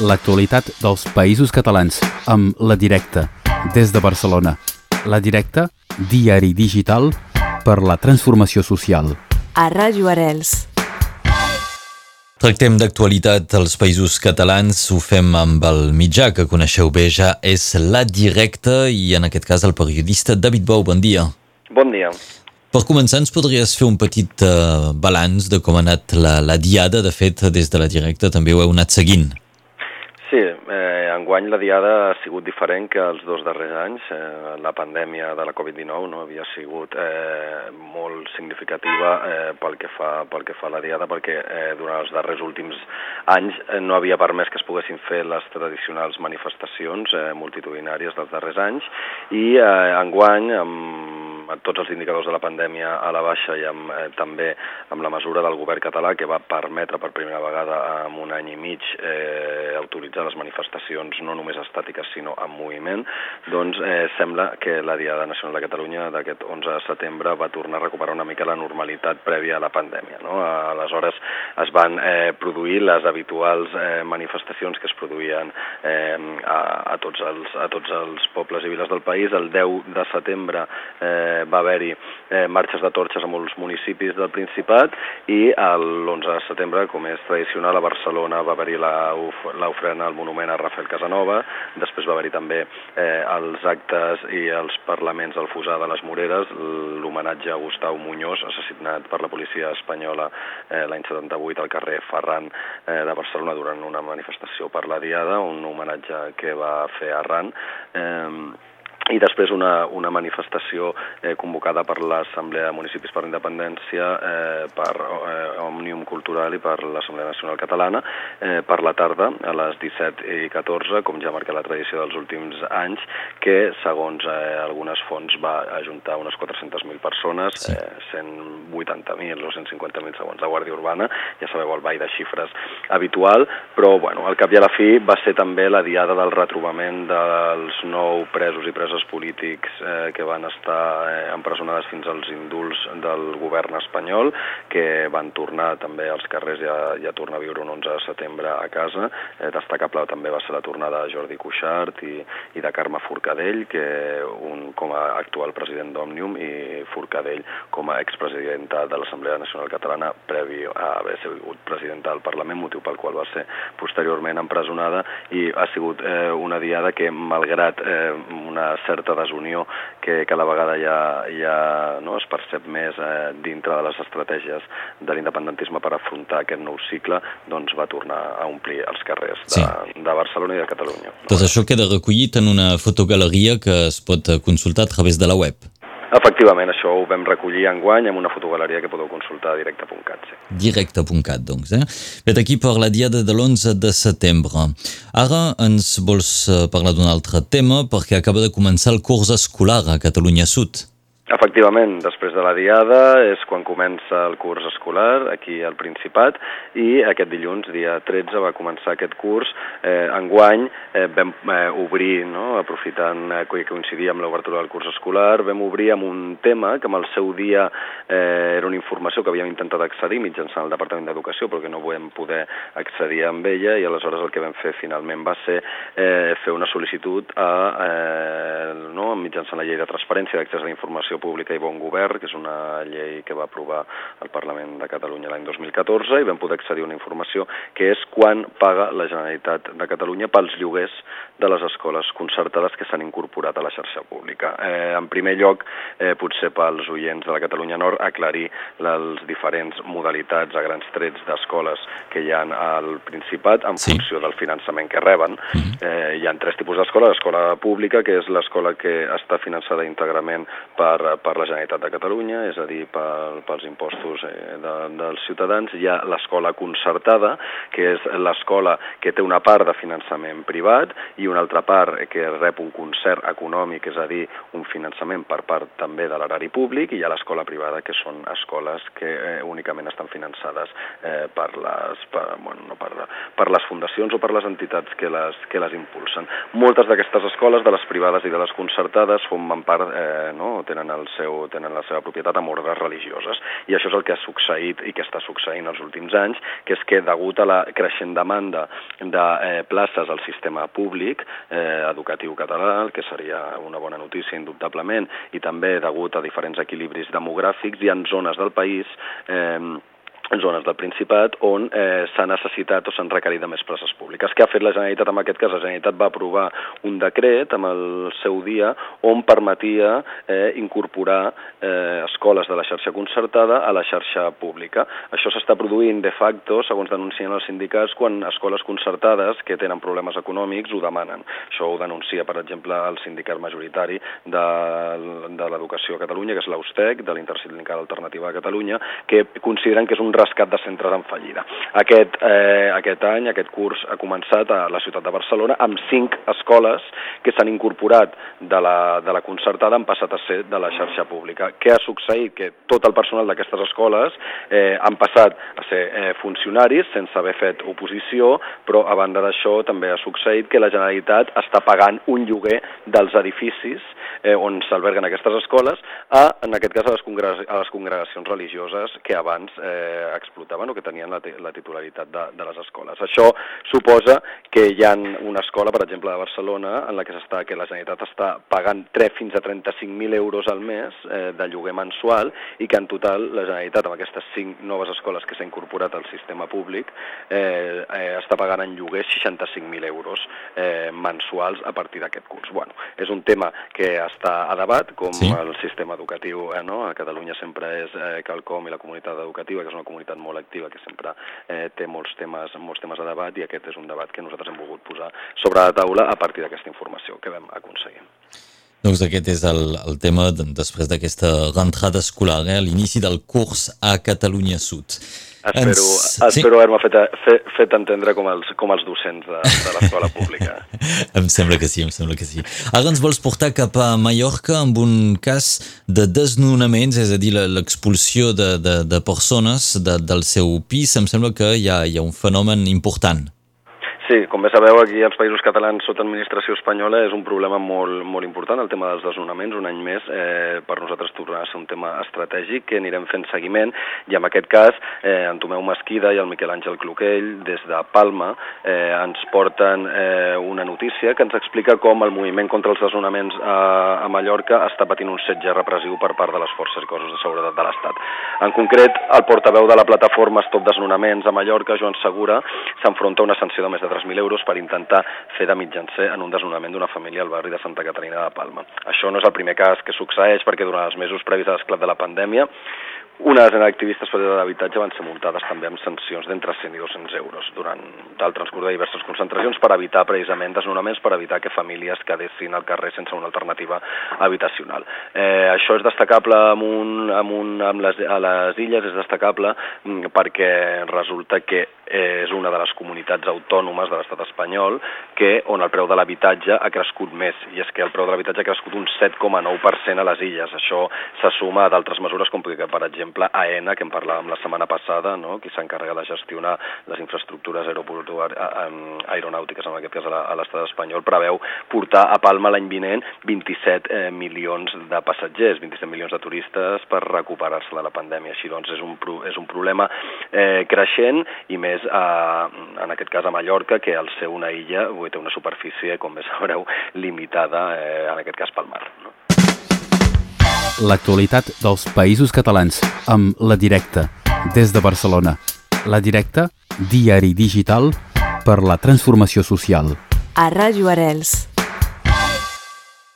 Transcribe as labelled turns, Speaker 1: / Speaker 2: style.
Speaker 1: l'actualitat dels països catalans amb La Directa, des de Barcelona. La Directa, diari digital per la transformació social.
Speaker 2: A Ràdio Arels.
Speaker 3: Tractem d'actualitat als països catalans, ho fem amb el mitjà que coneixeu bé ja, és La Directa i en aquest cas el periodista David Bou, bon dia.
Speaker 4: Bon dia.
Speaker 3: Per començar, ens podries fer un petit uh, balanç de com ha anat la, la diada? De fet, des de la directa també ho heu anat seguint.
Speaker 4: Sí, eh, enguany la diada ha sigut diferent que els dos darrers anys. Eh, la pandèmia de la Covid-19 no havia sigut eh, molt significativa eh, pel, que fa, pel que fa a la diada, perquè eh, durant els darrers últims anys eh, no havia permès que es poguessin fer les tradicionals manifestacions eh, multitudinàries dels darrers anys, i eh, enguany, amb tots els indicadors de la pandèmia a la baixa i amb, eh, també amb la mesura del govern català que va permetre per primera vegada en un any i mig eh, autoritzar les manifestacions no només estàtiques sinó en moviment, doncs eh, sembla que la Diada Nacional de Catalunya d'aquest 11 de setembre va tornar a recuperar una mica la normalitat prèvia a la pandèmia. No? Aleshores es van eh, produir les habituals eh, manifestacions que es produïen eh, a, a, tots els, a tots els pobles i viles del país. El 10 de setembre eh, va haver-hi eh, marxes de torxes a molts municipis del Principat i l'11 de setembre, com és tradicional, a Barcelona va haver-hi l'ofrena al monument a Rafael Casanova, després va haver-hi també eh, els actes i els parlaments al Fusà de les Moreres, l'homenatge a Gustau Muñoz, assassinat per la policia espanyola eh, l'any 78 al carrer Ferran eh, de Barcelona durant una manifestació per la Diada, un homenatge que va fer Arran. Eh, i després una, una manifestació eh, convocada per l'Assemblea de Municipis per la Independència, eh, per eh, Òmnium Cultural i per l'Assemblea Nacional Catalana, eh, per la tarda, a les 17 i 14, com ja marca la tradició dels últims anys, que, segons eh, algunes fonts, va ajuntar unes 400.000 persones, sí. eh, 180.000 o 150.000 segons la Guàrdia Urbana, ja sabeu el ball de xifres habitual, però bueno, al cap i a la fi va ser també la diada del retrobament dels nou presos i preses presos polítics eh, que van estar eh, empresonades fins als indults del govern espanyol, que van tornar també als carrers i a, i a tornar a viure un 11 de setembre a casa. Eh, destacable també va ser la tornada de Jordi Cuixart i, i de Carme Forcadell, que un, com a actual president d'Òmnium i Forcadell com a expresidenta de l'Assemblea Nacional Catalana previ a haver sigut presidenta del Parlament, motiu pel qual va ser posteriorment empresonada i ha sigut eh, una diada que, malgrat eh, una certa desunió que cada vegada ja, ja no, es percep més eh, dintre de les estratègies de l'independentisme per afrontar aquest nou cicle, doncs va tornar a omplir els carrers de, sí. de Barcelona i de Catalunya.
Speaker 3: Tot això queda recollit en una fotogaleria que es pot consultar a través de la web.
Speaker 4: Efectivament, això ho vam recollir en guany amb una fotogaleria que podeu consultar a directe.cat. Sí.
Speaker 3: Directe.cat, doncs. Eh? Vet aquí per la diada de l'11 de setembre. Ara ens vols eh, parlar d'un altre tema perquè acaba de començar el curs escolar a Catalunya Sud.
Speaker 4: Efectivament, després de la Diada és quan comença el curs escolar aquí al Principat i aquest dilluns, dia 13, va començar aquest curs. Eh, enguany eh, vam eh, obrir, no, aprofitant eh, que coincidia amb l'obertura del curs escolar, vam obrir amb un tema que amb el seu dia eh, era una informació que havíem intentat accedir mitjançant el Departament d'Educació però que no vam poder accedir amb ella i aleshores el que vam fer finalment va ser eh, fer una sol·licitud a, eh, no, mitjançant la llei de transparència d'accés a la informació Pública i Bon Govern, que és una llei que va aprovar el Parlament de Catalunya l'any 2014, i vam poder accedir a una informació que és quan paga la Generalitat de Catalunya pels lloguers de les escoles concertades que s'han incorporat a la xarxa pública. Eh, en primer lloc, eh, potser pels oients de la Catalunya Nord, aclarir les diferents modalitats a grans trets d'escoles que hi ha al Principat en sí. funció del finançament que reben. -huh. eh, hi ha tres tipus d'escola, l'escola pública, que és l'escola que està finançada íntegrament per, per la Generalitat de Catalunya, és a dir, per, pels impostos eh, de, dels ciutadans. Hi ha l'escola concertada, que és l'escola que té una part de finançament privat i una altra part que rep un concert econòmic, és a dir, un finançament per part també de l'erari públic, i hi ha l'escola privada, que són escoles que eh, únicament estan finançades eh, per, les, per, bueno, no per, per les fundacions o per les entitats que les, que les impulsen. Moltes d'aquestes escoles, de les privades i de les concertades, formen part, eh, no, tenen el seu, tenen la seva propietat amb ordres religioses. I això és el que ha succeït i que està succeint els últims anys, que és que degut a la creixent demanda de eh, places al sistema públic eh, educatiu català, el que seria una bona notícia indubtablement, i també degut a diferents equilibris demogràfics, hi ha zones del país eh, zones del Principat on eh, s'ha necessitat o s'han requerit de més places públiques. Què ha fet la Generalitat en aquest cas? La Generalitat va aprovar un decret amb el seu dia on permetia eh, incorporar eh, escoles de la xarxa concertada a la xarxa pública. Això s'està produint de facto, segons denuncien els sindicats, quan escoles concertades que tenen problemes econòmics ho demanen. Això ho denuncia, per exemple, el sindicat majoritari de, de l'educació a Catalunya, que és l'AUSTEC, de l'Intersindical Alternativa de Catalunya, que consideren que és un rescat de centres en fallida. Aquest, eh, aquest any, aquest curs ha començat a la ciutat de Barcelona amb cinc escoles que s'han incorporat de la, de la concertada, han passat a ser de la xarxa pública. Què ha succeït? Que tot el personal d'aquestes escoles eh, han passat a ser eh, funcionaris sense haver fet oposició, però a banda d'això també ha succeït que la Generalitat està pagant un lloguer dels edificis eh, on s'alberguen aquestes escoles, a, en aquest cas, a les, a les congregacions religioses que abans eh, explotaven o que tenien la, la titularitat de, de les escoles. Això suposa que hi ha una escola, per exemple, de Barcelona, en la que, està, que la Generalitat està pagant 3 fins a 35.000 euros al mes eh, de lloguer mensual i que en total la Generalitat, amb aquestes 5 noves escoles que s'ha incorporat al sistema públic, eh, eh, està pagant en lloguer 65.000 euros eh, mensuals a partir d'aquest curs. Bueno, és un tema que està a debat, com sí. el sistema educatiu eh, no? a Catalunya sempre és eh, quelcom i la comunitat educativa, que és una comunitat molt activa, que sempre eh, té molts temes, molts temes a debat i aquest és un debat que nosaltres hem volgut posar sobre la taula a partir d'aquesta informació que vam aconseguir.
Speaker 3: Doncs aquest és el, el tema després d'aquesta rentrada escolar, eh? l'inici del curs a Catalunya Sud.
Speaker 4: Espero, Ens... espero sí. haver-me fet, fet, fet entendre com els, com els docents de, de l'escola pública.
Speaker 3: em sembla que sí, em sembla que sí. Ara ens vols portar cap a Mallorca amb un cas de desnonaments, és a dir, l'expulsió de, de, de persones de, del seu pis. Em sembla que hi ha, hi ha un fenomen important.
Speaker 4: Sí, com bé sabeu, aquí als països catalans sota administració espanyola és un problema molt, molt important, el tema dels desnonaments, un any més, eh, per nosaltres tornarà a ser un tema estratègic que anirem fent seguiment i en aquest cas eh, en Tomeu Mesquida i el Miquel Àngel Cloquell des de Palma eh, ens porten eh, una notícia que ens explica com el moviment contra els desnonaments a, a Mallorca està patint un setge repressiu per part de les forces i cossos de seguretat de l'Estat. En concret, el portaveu de la plataforma Stop Desnonaments a Mallorca, Joan Segura, s'enfronta a una sanció de més de 3.000 euros per intentar fer de mitjancer en un desnonament d'una família al barri de Santa Caterina de Palma. Això no és el primer cas que succeeix perquè durant els mesos previs a l'esclat de la pandèmia una desena d'activistes per d'habitatge van ser multades també amb sancions d'entre 100 i 200 euros durant el transcurs de diverses concentracions per evitar precisament desnonaments, per evitar que famílies quedessin al carrer sense una alternativa habitacional. Eh, això és destacable amb un, amb un, amb les, a les illes, és destacable mm, perquè resulta que és una de les comunitats autònomes de l'estat espanyol que on el preu de l'habitatge ha crescut més, i és que el preu de l'habitatge ha crescut un 7,9% a les illes. Això se suma a d'altres mesures com per exemple, exemple, AENA, que en parlàvem la setmana passada, no? qui s'encarrega de gestionar les infraestructures aeronàutiques, en aquest cas a l'estat espanyol, preveu portar a Palma l'any vinent 27 eh, milions de passatgers, 27 milions de turistes per recuperar-se de la pandèmia. Així doncs és un, és un problema eh, creixent i més eh, en aquest cas a Mallorca, que al ser una illa té una superfície, com bé sabreu, limitada, eh, en aquest cas pel mar. No?
Speaker 1: L'actualitat dels països catalans amb La Directa, des de Barcelona. La Directa, diari digital per la transformació social.
Speaker 2: A Ràdio Arels.